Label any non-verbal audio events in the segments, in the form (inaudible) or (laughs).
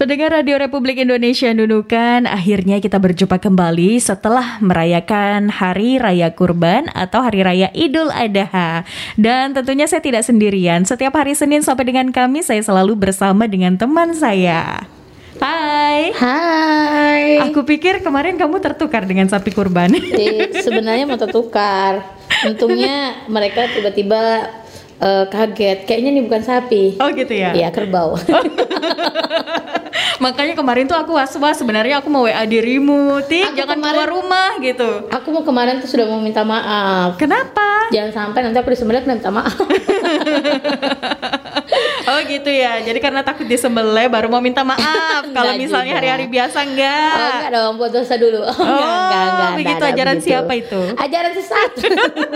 Pendengar Radio Republik Indonesia Nunukan, akhirnya kita berjumpa kembali setelah merayakan Hari Raya Kurban atau Hari Raya Idul Adha. Dan tentunya saya tidak sendirian. Setiap hari Senin sampai dengan Kamis saya selalu bersama dengan teman saya. Hai. Hai. Aku pikir kemarin kamu tertukar dengan sapi kurban. Eh, sebenarnya mau tertukar. (laughs) Untungnya mereka tiba-tiba eh, kaget. Kayaknya ini bukan sapi. Oh gitu ya? Iya, kerbau. (laughs) Makanya kemarin tuh aku was-was sebenarnya aku mau WA dirimu, Tik, jangan kemarin- keluar rumah gitu. Aku mau kemarin tuh sudah mau minta maaf. Kenapa? Jangan sampai nanti aku disembelih minta maaf. (laughs) Oh gitu ya. Jadi karena takut disembelih baru mau minta maaf. (laughs) Kalau Enggak misalnya hari-hari biasa enggak. Oh, enggak dong, buat dosa dulu. (laughs) Oh, enggak, Oh, enggak, enggak, begitu. enggak, Ajaran begitu. siapa itu? Ajaran sesat.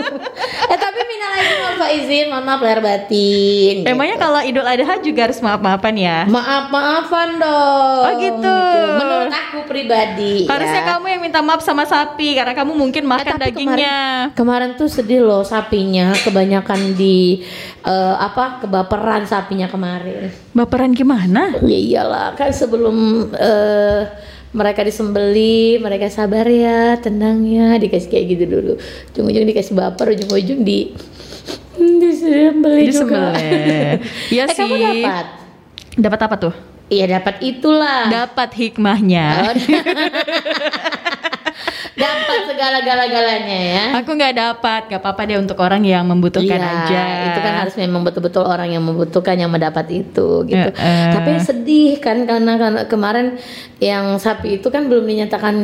(laughs) eh, tapi minal aidin wal faizin, mohon maaf lahir batin. Emangnya gitu. kalau Idul Adha juga harus maaf-maafan ya? maaf-maafan dong. Oh, gitu. Menurut aku pribadi. Harusnya ya. kamu yang minta maaf sama sapi karena kamu mungkin Eh, makan tapi dagingnya. Kemarin, kemarin tuh sedih loh sapinya, kebanyakan di eh, apa kebaperan sapinya kemarin. Baperan gimana? Ya iyalah, kan sebelum eh, mereka disembeli, mereka sabar ya, tenang ya, dikasih kayak gitu dulu. Ujung-ujung dikasih baper, ujung-ujung di disembeli juga. (laughs) Iya eh, sih. kamu dapat? Dapat apa tuh? Iya dapat itulah. Dapat hikmahnya. Oh, (laughs) dapat segala-gala-galanya ya. Aku nggak dapat, nggak apa-apa deh untuk orang yang membutuhkan Iya, aja. Itu kan harus memang betul-betul orang yang membutuhkan yang mendapat itu gitu. Eh, eh. Tapi sedih kan karena, karena kemarin yang sapi itu kan belum dinyatakan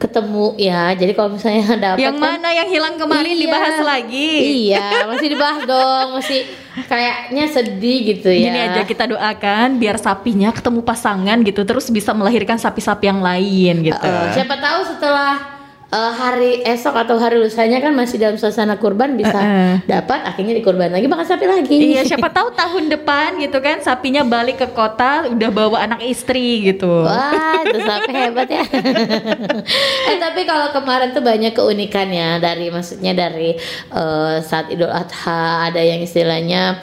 ketemu ya. Jadi kalau misalnya (laughs) dapat Yang kan- mana yang hilang kemarin Iya. dibahas lagi. Iya, masih dibahas dong, masih kayaknya sedih gitu ya. Gini aja kita doakan biar sapinya ketemu pasangan gitu terus bisa melahirkan sapi-sapi yang lain gitu. Eh, siapa tahu setelah eh, hari esok atau hari lusanya kan masih dalam suasana kurban bisa Eh, eh. dapat akhirnya dikurban lagi makan sapi lagi. Iya, siapa tahu tahun depan gitu kan sapinya balik ke kota udah bawa anak istri gitu. Wah, itu (laughs) sapi hebat ya. (laughs) eh tapi kalau kemarin tuh banyak keunikannya dari maksudnya dari eh, saat Idul Adha ada yang istilahnya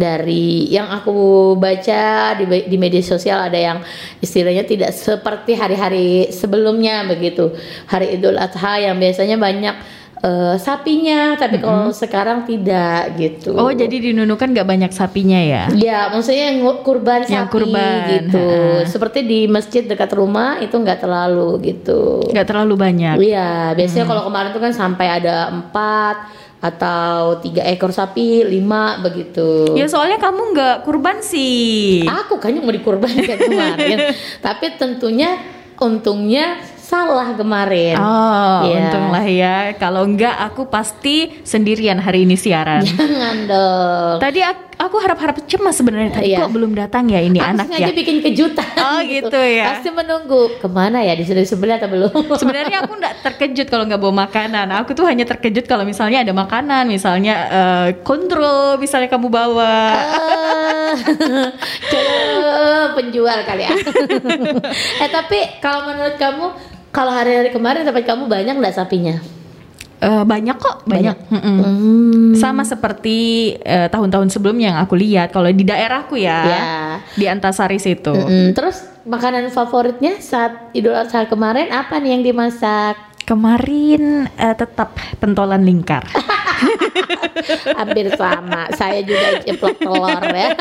dari yang aku baca di, di media sosial ada yang istilahnya tidak seperti hari-hari sebelumnya begitu. Hari Idul Adha yang biasanya banyak eh, sapinya, tapi kalau sekarang tidak gitu. Oh, jadi di Nunukan nggak banyak sapinya ya? Ya, maksudnya yang kurban sapi Yang kurban, gitu. ha. Seperti di masjid dekat rumah itu nggak terlalu gitu. Nggak terlalu banyak. Iya, biasanya kalau kemarin tuh kan sampai ada empat atau tiga ekor sapi, lima begitu. Ya soalnya kamu nggak kurban sih. Aku kan yang mau dikurbankan (laughs) kemarin, tapi tentunya untungnya salah kemarin. Oh, Iya. untunglah ya. Kalau enggak aku pasti sendirian hari ini siaran. Jangan dong. Tadi aku, aku harap-harap cemas sebenarnya tadi Iya. kok belum datang ya ini Aku anak sengaja ya. bikin kejutan. Oh, gitu ya. Pasti menunggu ke mana ya disuruh sebelah atau belum? (laughs) Sebenarnya aku nggak terkejut kalau nggak bawa makanan. Aku tuh hanya terkejut kalau misalnya ada makanan, misalnya eh, kontrol, misalnya kamu bawa. (laughs) Eh, Coba penjual kali ya. (laughs) eh tapi kalau menurut kamu kalau hari-hari kemarin tempat kamu banyak nggak sapinya? Eh, banyak kok, banyak. Mm-mm. Hmm. Sama seperti eh, tahun-tahun sebelumnya yang aku lihat. Kalau di daerahku ya, Ya. di Antasari situ. Mm-mm. Terus makanan favoritnya saat Idul Adha kemarin apa nih yang dimasak? Kemarin eh, tetap pentolan lingkar. (laughs) (laughs) Hampir sama. Saya juga ceplok telur ya. (laughs)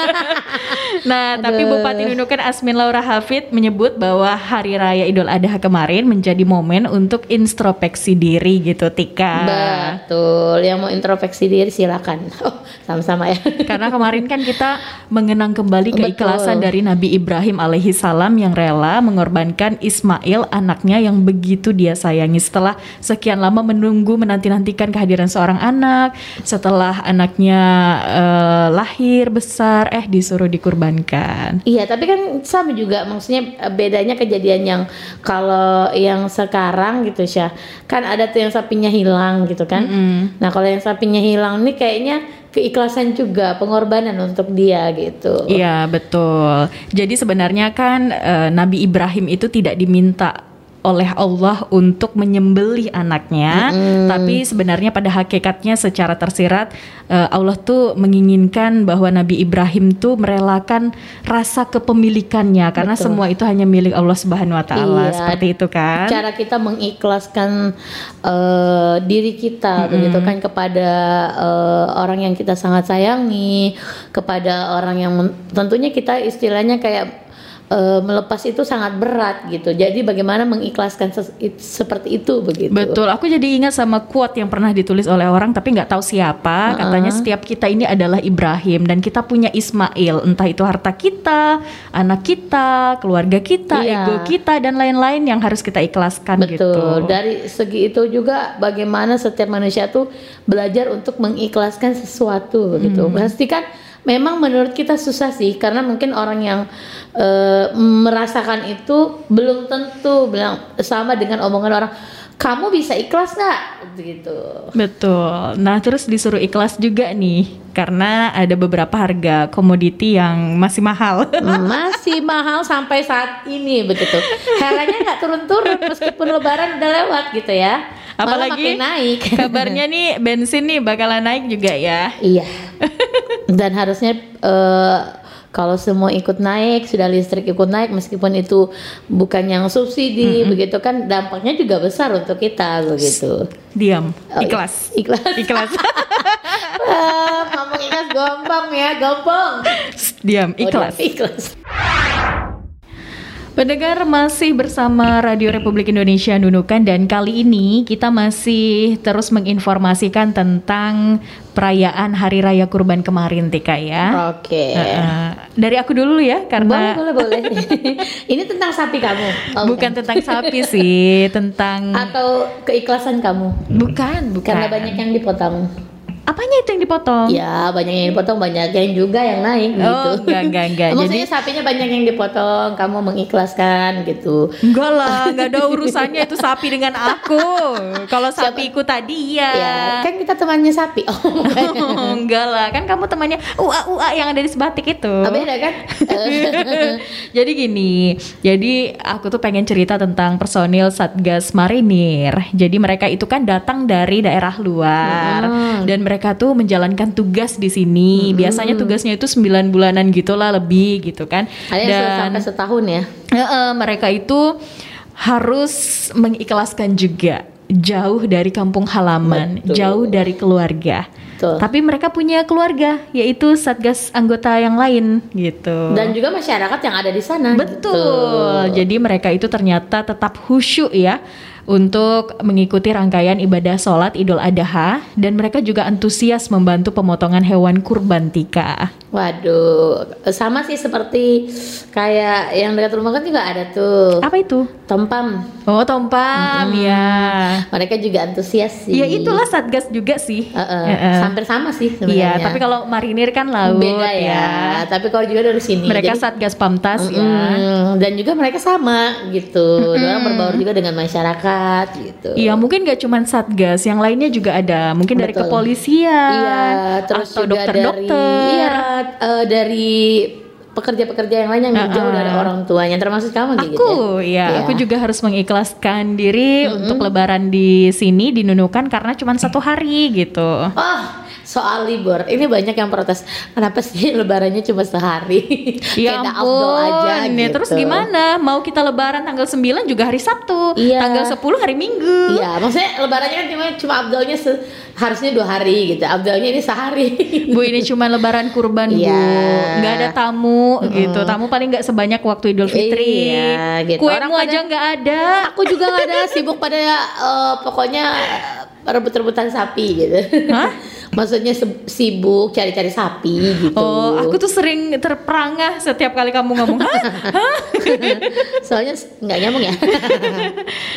Nah, tapi Aduh. Bupati Nunukan Asmin Laura Hafid menyebut bahwa Hari Raya Idul Adha kemarin menjadi momen untuk introspeksi diri gitu, Tika. Betul. Yang mau introspeksi diri silakan. (laughs) Oh, sama-sama ya. Karena kemarin kan kita mengenang kembali Betul. keikhlasan dari Nabi Ibrahim alaihi salam yang rela mengorbankan Ismail anaknya yang begitu dia sayangi setelah sekian lama menunggu menanti-nantikan kehadiran seorang anak, setelah anaknya eh, lahir besar eh disuruh dikurbankan. Iya, tapi kan sama juga maksudnya eh, bedanya kejadian yang kalau yang sekarang gitu Syah. Kan ada tuh yang sapinya hilang gitu kan. Mm-mm. Nah, kalau yang sapinya hilang nih kayaknya keikhlasan juga pengorbanan untuk dia gitu. Iya betul. Jadi sebenarnya kan eh, Nabi Ibrahim itu tidak diminta oleh Allah untuk menyembelih anaknya, tapi sebenarnya pada hakikatnya secara tersirat eh, Allah tuh menginginkan bahwa Nabi Ibrahim tuh merelakan rasa kepemilikannya karena Betul. semua itu hanya milik Allah Subhanahu wa taala. Iya. Seperti itu kan? cara kita mengikhlaskan eh, diri kita begitu kan kepada eh, orang yang kita sangat sayangi kepada orang yang tentunya kita istilahnya kayak eh, melepas itu sangat berat gitu jadi bagaimana mengikhlaskan it- seperti itu begitu Betul, aku jadi ingat sama quote yang pernah ditulis oleh orang tapi nggak tahu siapa. Katanya setiap kita ini adalah Ibrahim dan kita punya Ismail, entah itu harta kita, anak kita, keluarga kita, Iya. ego kita dan lain-lain yang harus kita ikhlaskan gitu. Betul. Dari segi itu juga bagaimana setiap manusia tuh belajar untuk mengikhlaskan sesuatu begitu. Pasti kan memang menurut kita susah sih karena mungkin orang yang eh, merasakan itu belum tentu bilang sama dengan omongan orang kamu bisa ikhlas nggak gitu. Betul. Nah, terus disuruh ikhlas juga nih karena ada beberapa harga komoditi yang masih mahal. (laughs) Masih mahal sampai saat ini begitu. Harganya nggak turun-turun meskipun lebaran udah lewat gitu ya. Malah Apalagi makin naik. Kabarnya nih bensin nih bakalan naik juga ya. Iya. (laughs) Dan harusnya eh, kalau semua ikut naik, sudah listrik ikut naik, meskipun itu bukan yang subsidi, begitu kan dampaknya juga besar untuk kita begitu. Diam, Oh, ikhlas. Ikhlas. Ikhlas. (laughs) Ah, ngomong ikhlas gampang ya, gampang. Diam, Oh, ikhlas. dia ikhlas. Pendengar masih bersama Radio Republik Indonesia Nunukan dan kali ini kita masih terus menginformasikan tentang perayaan Hari Raya Kurban kemarin Tika ya. Oke. Eh, dari aku dulu ya Boleh, karena boleh, boleh. (laughs) Ini tentang sapi kamu. Oh, bukan tentang sapi sih, tentang Atau keikhlasan kamu. bukan, bukan. Karena banyak yang dipotong. Apanya itu yang dipotong? Ya, banyak yang dipotong, banyak yang juga yang naik gitu. Oh, enggak, enggak, enggak. (laughs) Maksudnya Jadi- sapinya banyak yang dipotong, kamu mengikhlaskan gitu. Enggak lah, enggak ada urusannya itu sapi dengan aku. Kalau sapiku tadi ya. Ya, kan kita temannya sapi. Oh. Oh, (laughs) enggak lah, kan kamu temannya ua ua yang ada di sebatik itu. Oh, beda kan? (laughs) jadi gini, jadi aku tuh pengen cerita tentang personil Satgas Marinir. Jadi mereka itu kan datang dari daerah luar dan mereka tuh menjalankan tugas di sini. Biasanya tugasnya itu 9 bulanan gitulah lebih gitu kan. Ada sudah sampai setahun ya. Heeh, mereka itu harus mengikhlaskan juga jauh dari kampung halaman, Betul. jauh dari keluarga. Betul. Tapi mereka punya keluarga, yaitu satgas anggota yang lain gitu. Dan juga masyarakat yang ada di sana. Betul. gitu. Jadi mereka itu ternyata tetap khusyuk ya untuk mengikuti rangkaian ibadah sholat Idul Adha dan mereka juga antusias membantu pemotongan hewan kurban tika. Waduh, sama sih seperti kayak yang dekat rumah kan juga ada tuh Apa itu? Tompam. Oh, tompam ya. Mereka juga antusias sih. Ya itulah satgas juga sih. Heeh, Heeh. Hampir sama sih Iya, sebenarnya. tapi kalau marinir kan laut beda ya. Tapi kalau juga dari sini. Mereka Jadi- satgas pamtas ya. Mm, dan juga mereka sama gitu. Orang berbaur juga dengan masyarakat gitu. Iya, mungkin gak cuma satgas, yang lainnya juga ada. Mungkin dari Betul. kepolisian, Iya, terus atau juga dari dokter-dokter. iya eh, dari pekerja-pekerja yang lain yang jauh dari orang tuanya termasuk kamu kayak gitu. Aku, ya? ya, aku juga harus mengikhlaskan diri untuk lebaran di sini di Nunukan karena cuma satu hari gitu. Oh, soal libur. Ini banyak yang protes. Kenapa sih (laughs) lebarannya cuma sehari? Ya Kayak afdol aja ampun, gitu. ya terus gimana? Mau kita lebaran tanggal 9 juga hari Sabtu, Iya. tanggal 10 hari Minggu. Iya, maksudnya lebarannya kan cuma cuma abdolnya se- harusnya dua hari gitu. Abdolnya ini sehari. Bu ini (laughs) cuma lebaran kurban Bu, Iya. nggak ada tamu gitu. Tamu paling nggak sebanyak waktu Idul Fitri. Iya, gitu. Kuemu Orang aja nggak ada. Aku juga nggak ada (laughs) sibuk pada eh, pokoknya rebut-rebutan sapi gitu. Hah? Maksudnya sibuk cari-cari sapi gitu. Oh, aku tuh sering terperangah setiap kali kamu ngomong. (laughs) Soalnya nggak nyambung ya. (laughs)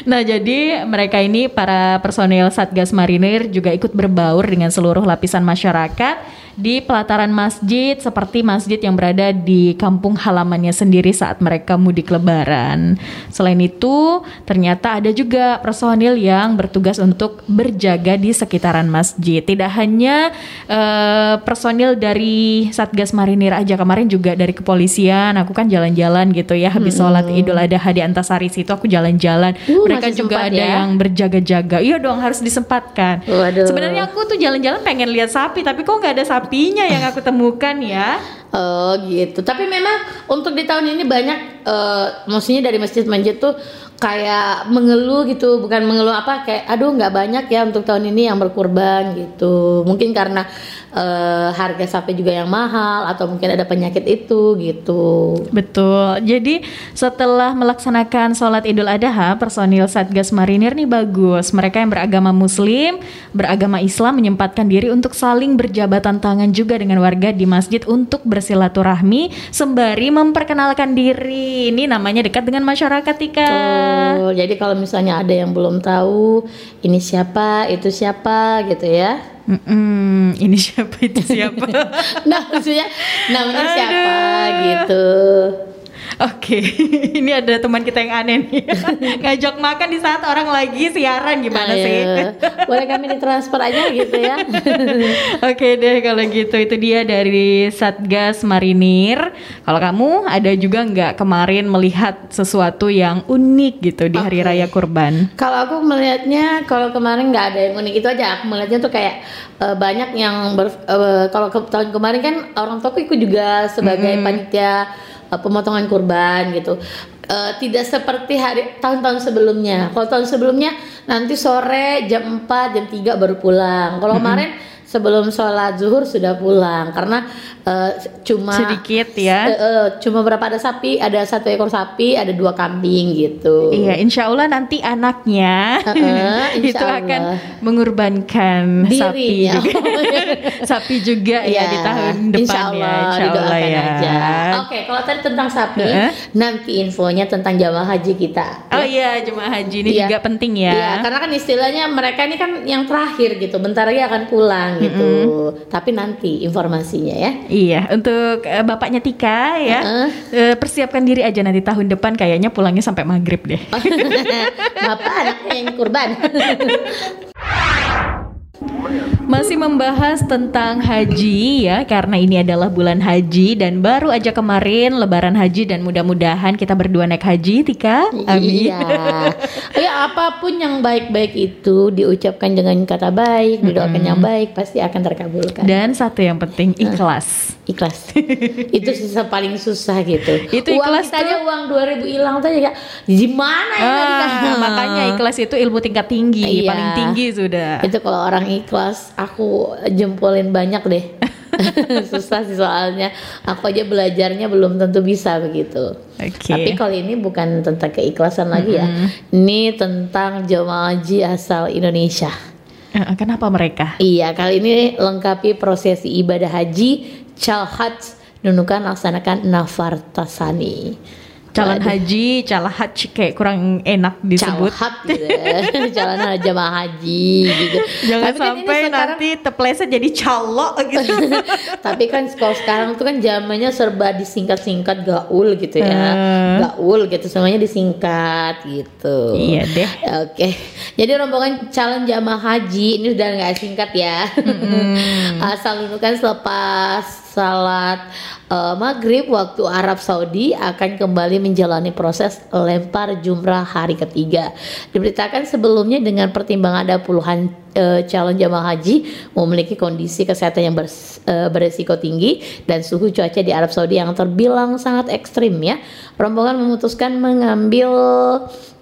Nah, jadi mereka ini para personil Satgas Marinir juga ikut berbaur dengan seluruh lapisan masyarakat di pelataran masjid seperti masjid yang berada di kampung halamannya sendiri saat mereka mudik lebaran. Selain itu, ternyata ada juga personil yang bertugas untuk berjaga di sekitaran masjid. Tidak hanya hanya eh, personil dari Satgas Marinir aja kemarin juga dari kepolisian. Aku kan jalan-jalan gitu ya habis sholat Idul Adha di Antasari situ aku jalan-jalan. Uh, Mereka juga ada ya? yang berjaga-jaga. Iya dong harus disempatkan. Waduh. Sebenarnya aku tuh jalan-jalan pengen lihat sapi tapi kok nggak ada sapinya yang aku temukan ya. Oh gitu. Tapi memang untuk di tahun ini banyak, eh, maksudnya dari masjid-masjid tuh kayak mengeluh gitu, bukan mengeluh apa kayak, aduh nggak banyak ya untuk tahun ini yang berkurban gitu. Mungkin karena eh, harga sapi juga yang mahal atau mungkin ada penyakit itu gitu. Betul. Jadi setelah melaksanakan sholat Idul Adha, personil Satgas Marinir nih bagus. Mereka yang beragama Muslim, beragama Islam menyempatkan diri untuk saling berjabatan tangan juga dengan warga di masjid untuk bersilaturahmi sembari memperkenalkan diri. Ini namanya dekat dengan masyarakat, Tika. Tuh, jadi kalau misalnya ada yang belum tahu ini siapa, itu siapa gitu ya. Mm-mm, ini siapa itu siapa? (laughs) Nah, maksudnya namanya siapa Aduh. gitu. Oke, (laughs) ini ada teman kita yang aneh nih. (laughs) Ngajak makan di saat orang lagi siaran gimana Ayo, sih? (laughs) Boleh kami ditransfer aja gitu ya. Oke deh kalau gitu itu dia dari Satgas Marinir. Kalau kamu ada juga nggak kemarin melihat sesuatu yang unik gitu di Hari Oke. Raya Kurban? Kalau aku melihatnya, kalau kemarin nggak ada yang unik itu aja. Aku melihatnya tuh kayak eh, banyak yang ber, eh, kalau ke, tahun kemarin kan orang tuaku ikut juga sebagai panitia eh, pemotongan kurban gitu. Eh, tidak seperti hari tahun-tahun sebelumnya. Kalau tahun sebelumnya nanti sore jam 4, jam 3 baru pulang. Kalau kemarin sebelum sholat zuhur sudah pulang karena eh, cuma Sedikit ya. Eh, cuma berapa ada sapi, ada satu ekor sapi, ada dua kambing gitu. Iya, insya Allah nanti anaknya Heeh, (laughs) insya itu akan Allah. mengorbankan sapi (laughs) sapi juga ya Iya, di tahun depan insya Allah, ya, insya Allah ya. aja. Oke, kalau tadi tentang sapi, Heeh. nanti infonya tentang jamaah haji kita. Oh iya, jemaah haji ini Iya. juga penting ya. Iya, karena kan istilahnya mereka ini kan yang terakhir gitu, bentar lagi akan pulang gitu. Tapi nanti informasinya ya. Iya, untuk eh, bapaknya Tika ya, Heeh. eh, persiapkan diri aja nanti tahun depan kayaknya pulangnya sampai maghrib deh. (laughs) Bapak anaknya yang kurban. (laughs) Masih membahas tentang haji ya, karena ini adalah bulan haji dan baru aja kemarin Lebaran haji dan mudah-mudahan kita berdua naik haji, Tika. Amin. Iya. Ya apa pun yang baik-baik itu diucapkan dengan kata baik, didoakan yang baik pasti akan terkabulkan. Dan satu yang penting ikhlas. Ikhlas (laughs) itu susah paling susah gitu Itu uang ikhlas kita aja tuh- uang 2000 hilang tuh ya gimana ya? Ah, makanya ikhlas itu ilmu tingkat tinggi, Iya. paling tinggi sudah. itu kalau orang ikhlas aku jempolin banyak deh (laughs) susah sih soalnya aku aja belajarnya belum tentu bisa begitu Oke. tapi kalau ini bukan tentang keikhlasan lagi ya ini tentang jemaah haji asal Indonesia Eh, Kenapa mereka? Iya, kali ini lengkapi prosesi ibadah haji Calhaj Nunukan laksanakan Nafartasani. Calon Waduh. haji, calon haji kayak kurang enak disebut. Calhat gitu (laughs) Calon jamaah haji gitu Jangan Tapi kan sampai sekarang- nanti tepleset jadi calo gitu. (laughs) Tapi kan kalau sekarang tuh kan zamannya serba disingkat-singkat gaul gitu ya Eh. Gaul gitu semuanya disingkat gitu iya deh. Oke, jadi rombongan calon jamaah haji ini udah nggak singkat ya. (laughs) Asal nunukan selepas salat eh, maghrib waktu Arab Saudi akan kembali menjalani proses lempar jumrah hari ketiga. Diberitakan sebelumnya dengan pertimbangan ada puluhan eh, calon jamaah haji memiliki kondisi kesehatan yang bers- eh, beresiko tinggi dan suhu cuaca di Arab Saudi yang terbilang sangat ekstrim ya. Rombongan memutuskan mengambil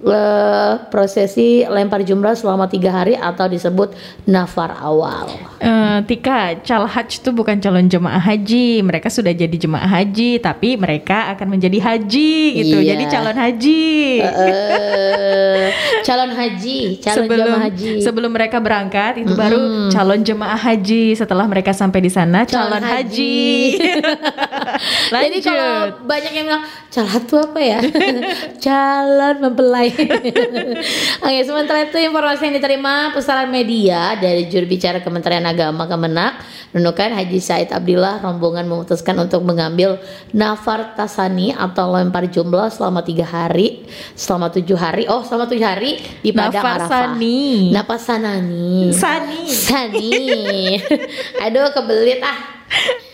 eh, prosesi lempar jumrah selama tiga hari atau disebut nafar awal. Eh, Tika, cal haji itu bukan calon jemaah haji. Mereka sudah jadi jemaah haji, tapi mereka akan menjadi haji gitu. Iya. Jadi calon haji. Eh, calon haji, calon sebelum jamaah haji. sebelum mereka berangkat itu baru calon jemaah haji. Setelah mereka sampai di sana calon, Calon haji. (laughs) (laughs) Jadi kalau banyak yang bilang calon itu apa ya? (laughs) calon mempelai. (laughs) Oke, sementara itu informasi yang diterima pusaran media dari juru bicara Kementerian Agama Kemenak, Nunukan Haji Said Abdillah rombongan memutuskan untuk mengambil nafar tasani atau lempar jumlah selama tiga hari, selama tujuh hari. Oh, selama tujuh hari di padang Arafah. Nafasani. Napasanani Sani. Sani. Sani. Aduh kebelit ah.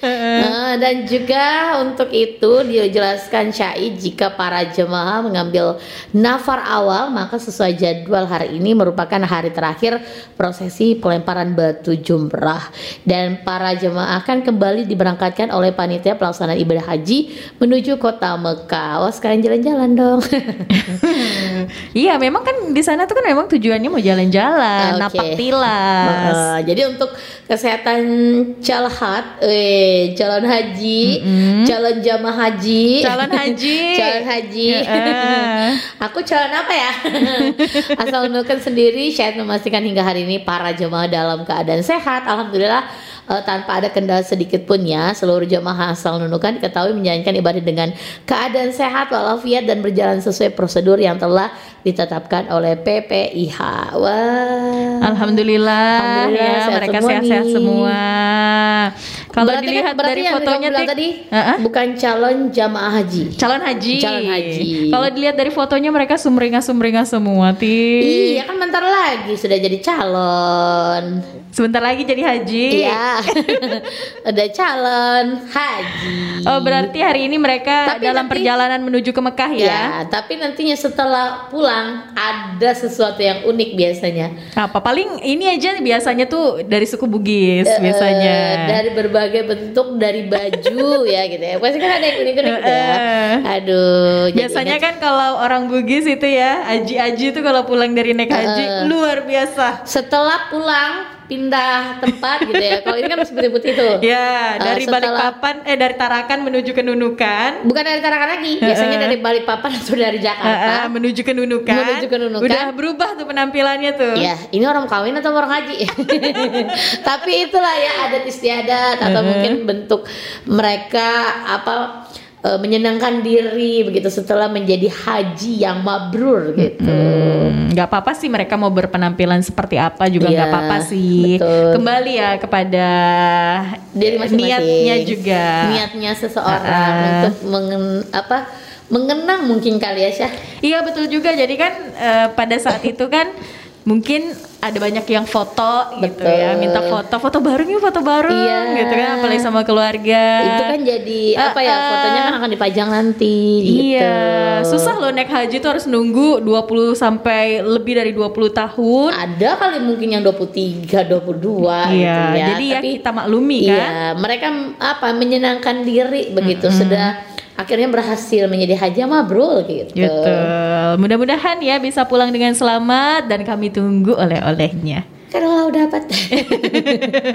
Nah, dan juga untuk itu dijelaskan Syai jika para jemaah mengambil nafar awal maka sesuai jadwal hari ini merupakan hari terakhir prosesi pelemparan batu jumrah dan para jemaah akan kembali diberangkatkan oleh panitia pelaksanaan ibadah haji menuju kota Mekah. Wah sekarang jalan-jalan dong. (laughs) Iya, memang kan di sana tuh kan memang tujuannya mau jalan-jalan, Oke. napak tilas. Uh, jadi untuk kesehatan calhat, eh, calon haji, calon jamaah haji, Calon haji. (laughs) calon haji. Heeh. Aku calon apa ya? (laughs) Asal menukan sendiri, Syed memastikan hingga hari ini para jemaah dalam keadaan sehat. Alhamdulillah eh, tanpa ada kendala sedikit pun ya. Seluruh jemaah asal nunukan diketahui menjalankan ibadah dengan keadaan sehat walafiat dan berjalan sesuai prosedur yang telah ditetapkan oleh PPIH. Wah. Alhamdulillah, Alhamdulillah, ya sehat mereka sehat-sehat semua. Kalau Berarti kan- dilihat berarti dari fotonya Tik, tadi Heeh. bukan calon jamaah haji. calon haji. Calon haji. Kalau dilihat dari fotonya mereka sumringah-sumringah semua, Tik. Iya kan bentar lagi sudah jadi calon. Sebentar lagi jadi haji. Iya. (laughs) Udah calon haji. Oh, berarti hari ini mereka Tapi dalam nanti- perjalanan menuju ke Mekah ya. Ya, tapi nantinya setelah pulang ada sesuatu yang unik biasanya. Apa paling ini aja biasanya tuh dari suku Bugis Eh, biasanya. dari berbagai bentuk dari baju (laughs) ya gitu ya. Pasti kan ada yang unik-unik gitu ya. Eh. Aduh, Biasanya kan kalau orang Bugis itu ya, aji-aji tuh kalau pulang dari naik haji Eh. luar biasa. setelah pulang pindah tempat gitu ya. Kalau ini kan putih-putih tuh. Ya, Eh, dari setelah- Balikpapan eh dari Tarakan menuju ke Nunukan. Bukan dari Tarakan lagi, biasanya dari Balikpapan atau dari Eh, eh, Jakarta. menuju ke Nunukan. Menuju ke Nunukan. Udah berubah tuh penampilannya tuh. Ya, ini orang kawin atau orang haji? (laughs) Tapi itulah ya adat istiadat atau mungkin bentuk mereka apa eh, menyenangkan diri begitu setelah menjadi haji yang mabrur gitu. Hmm, nggak apa-apa sih mereka mau berpenampilan seperti apa juga nggak Iya, apa-apa sih. betul. Kembali ya kepada Diri masing-masing. niatnya juga. Niatnya seseorang Ah. untuk mengen, apa mengenang mungkin kali ya Syah. Iya betul juga. Jadi kan eh, pada saat itu kan mungkin ada banyak yang foto gitu Betul. ya, minta foto, foto bareng yuk, foto bareng Iya. gitu kan, apalagi sama keluarga. Itu kan jadi apa ya? Ah. Fotonya kan akan dipajang nanti gitu. Iya, susah loh naik haji tuh harus nunggu 20 sampai lebih dari 20 tahun. Ada kali mungkin yang 23, 22 gitu Iya, ya. jadi ya Tapi kita maklumi kan. Iya, mereka apa menyenangkan diri begitu sudah akhirnya berhasil menjadi haji mabrur gitu. Gitu. Mudah-mudahan ya bisa pulang dengan selamat dan kami tunggu oleh-olehnya. Kalau udah dapat. (laughs)